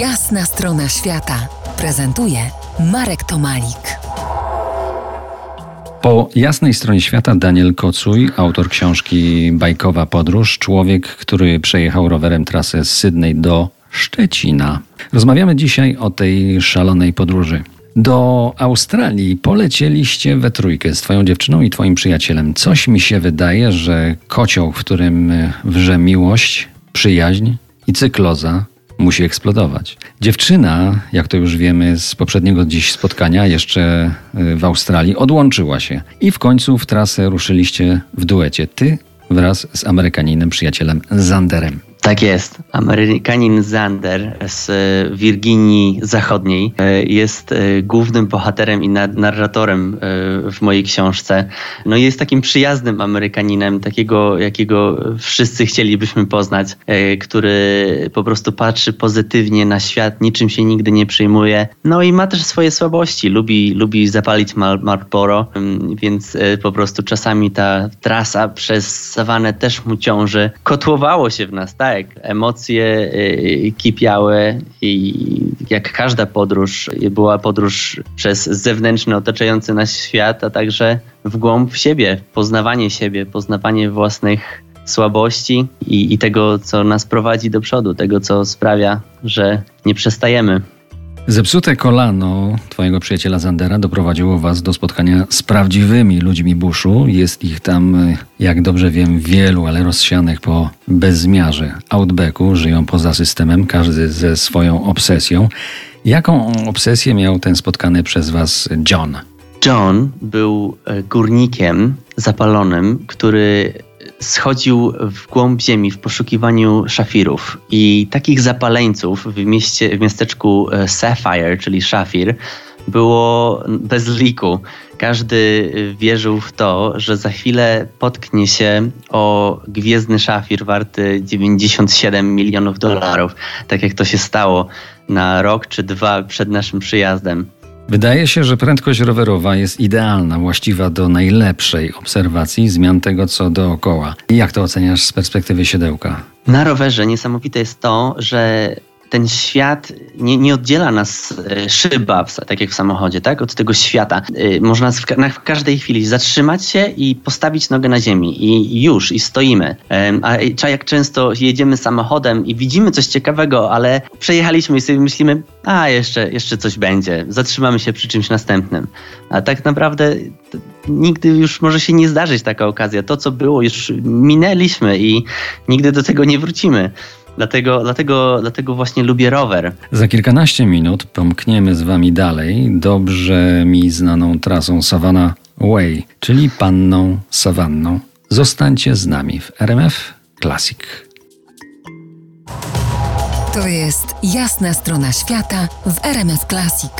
Jasna strona świata prezentuje Marek Tomalik. Po jasnej stronie świata Daniel Kocuj, autor książki Bajkowa Podróż, człowiek, który przejechał rowerem trasę z Sydney do Szczecina. Rozmawiamy dzisiaj o tej szalonej podróży. Do Australii polecieliście we trójkę z twoją dziewczyną i twoim przyjacielem. Coś mi się wydaje, że kocioł, w którym wrze miłość, przyjaźń i cykloza musi eksplodować. Dziewczyna, jak to już wiemy z poprzedniego dziś spotkania, jeszcze y, w Australii, odłączyła się i w końcu w trasę ruszyliście w duecie. Ty wraz z Amerykaninem, przyjacielem Zanderem. Tak jest. Amerykanin Zander z e, Wirginii Zachodniej e, jest e, głównym bohaterem i narratorem w mojej książce. No jest takim przyjaznym Amerykaninem, takiego jakiego wszyscy chcielibyśmy poznać, który po prostu patrzy pozytywnie na świat, niczym się nigdy nie przejmuje. No i ma też swoje słabości. Lubi, lubi zapalić Marlboro, więc po prostu czasami ta trasa przez sawanę też mu ciąży. Kotłowało się w nas, tak? Tak, emocje y, kipiały i jak każda podróż, była podróż przez zewnętrzny, otaczający nas świat, a także w głąb siebie, poznawanie siebie, poznawanie własnych słabości i, i tego, co nas prowadzi do przodu, tego, co sprawia, że nie przestajemy. Zepsute kolano twojego przyjaciela Zandera doprowadziło was do spotkania z prawdziwymi ludźmi buszu. Jest ich tam, jak dobrze wiem, wielu, ale rozsianych po bezmiarze outbacku. Żyją poza systemem, każdy ze swoją obsesją. Jaką obsesję miał ten spotkany przez was John? John był e, górnikiem zapalonym, który schodził w głąb ziemi w poszukiwaniu szafirów. I takich zapaleńców w, mieście, w miasteczku e, Sapphire, czyli szafir, było bez liku. Każdy wierzył w to, że za chwilę potknie się o gwiezdny szafir warty 97 milionów dolarów, tak jak to się stało na rok czy dwa przed naszym przyjazdem. Wydaje się, że prędkość rowerowa jest idealna, właściwa do najlepszej obserwacji zmian tego, co dookoła. Jak to oceniasz z perspektywy siodełka? Na rowerze niesamowite jest to, że ten świat nie, nie oddziela nas e, szyba, tak jak w samochodzie, tak? od tego świata. E, można w, na, w każdej chwili zatrzymać się i postawić nogę na ziemi i już, i stoimy. A jak często jedziemy samochodem i widzimy coś ciekawego, ale przejechaliśmy i sobie myślimy, a jeszcze, jeszcze coś będzie, zatrzymamy się przy czymś następnym. A tak naprawdę nigdy już może się nie zdarzyć taka okazja. To, co było, już minęliśmy i nigdy do tego nie wrócimy. Dlatego, dlatego, dlatego właśnie lubię rower. Za kilkanaście minut pomkniemy z Wami dalej dobrze mi znaną trasą Savannah Way, czyli panną sawanną. Zostańcie z nami w RMF Classic. To jest jasna strona świata w RMF Classic.